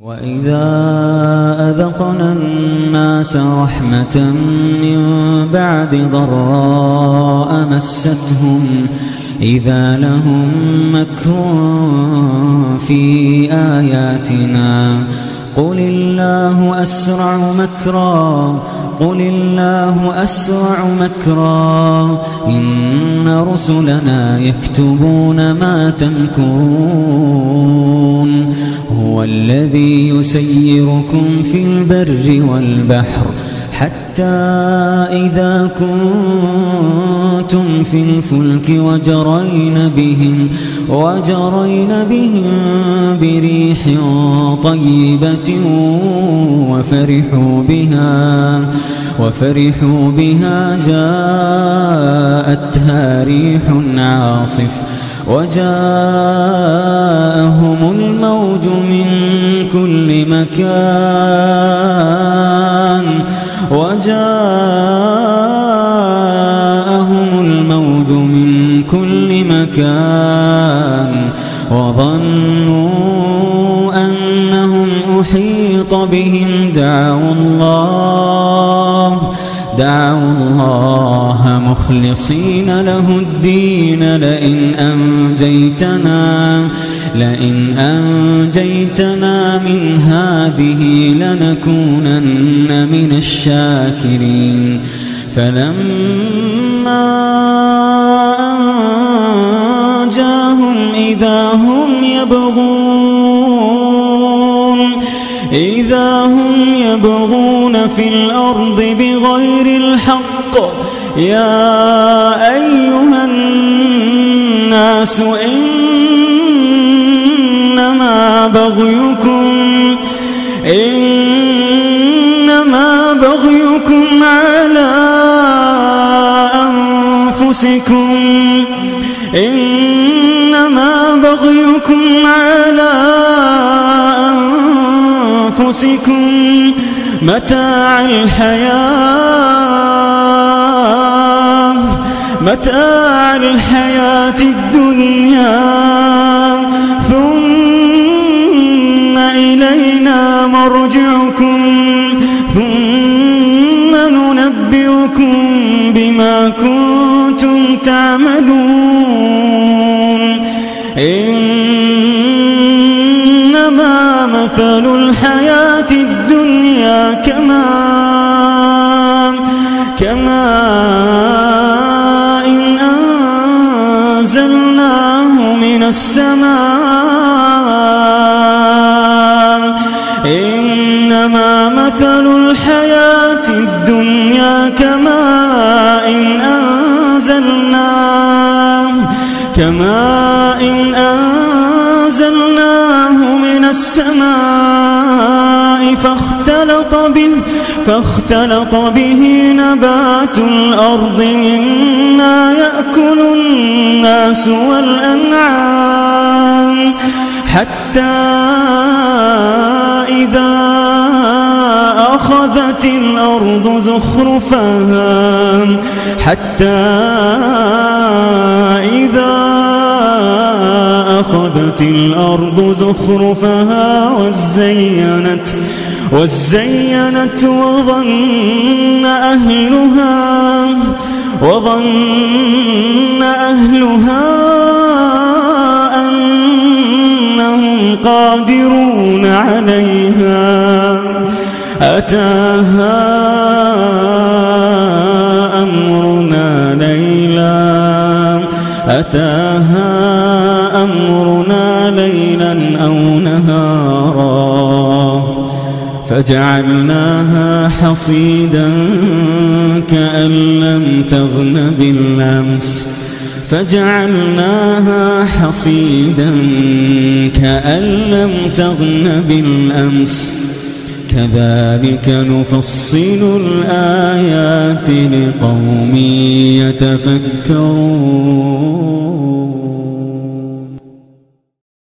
وإذا أذقنا الناس رحمة من بعد ضراء مستهم إذا لهم مكر في آياتنا قل الله أسرع مكرا قل الله أسرع مكرا إن رسلنا يكتبون ما تنكرون الذي يسيركم في البر والبحر حتى إذا كنتم في الفلك وجرين بهم وجرين بهم بريح طيبة وفرحوا بها وفرحوا بها جاءتها ريح عاصف. وجاءهم الموج من كل مكان وجاءهم الموج من كل مكان وظنوا أنهم أحيط بهم دعوا الله دعوا الله مخلصين له الدين لئن أنجيتنا لئن أنجيتنا من هذه لنكونن من الشاكرين. فلما أنجاهم إذا هم يبغون إذا هم يبغون في الأرض بغير الحق يا أيها الناس إنما بغيكم إنما بغيكم على أنفسكم. إنما بغيكم على أنفسكم. متاع الحياة متاع الحياة الدنيا ثم إلينا مرجعكم ثم ننبئكم بما كنتم تعملون. إنما مثل الحياة الدنيا كما كما أنزلناه من السماء. إنما مثل الحياة الدنيا كما إن أنزلناه كما إن أنزلناه من السماء. فاختلط به فاختلط به نبات الأرض مما يأكل الناس والأنعام. حتى إذا أخذت الأرض زخرفها حتى إذا أخذت الأرض زخرفها وزينت وزينت وظن أهلها وظن أهلها أنهم قادرون عليها. أتاها أمرنا ليلا أتاها أو نهارا فجعلناها حصيدا كأن لم تغن بالأمس فجعلناها حصيدا كأن لم تغن بالأمس. كذلك نفصل الآيات لقوم يتفكرون.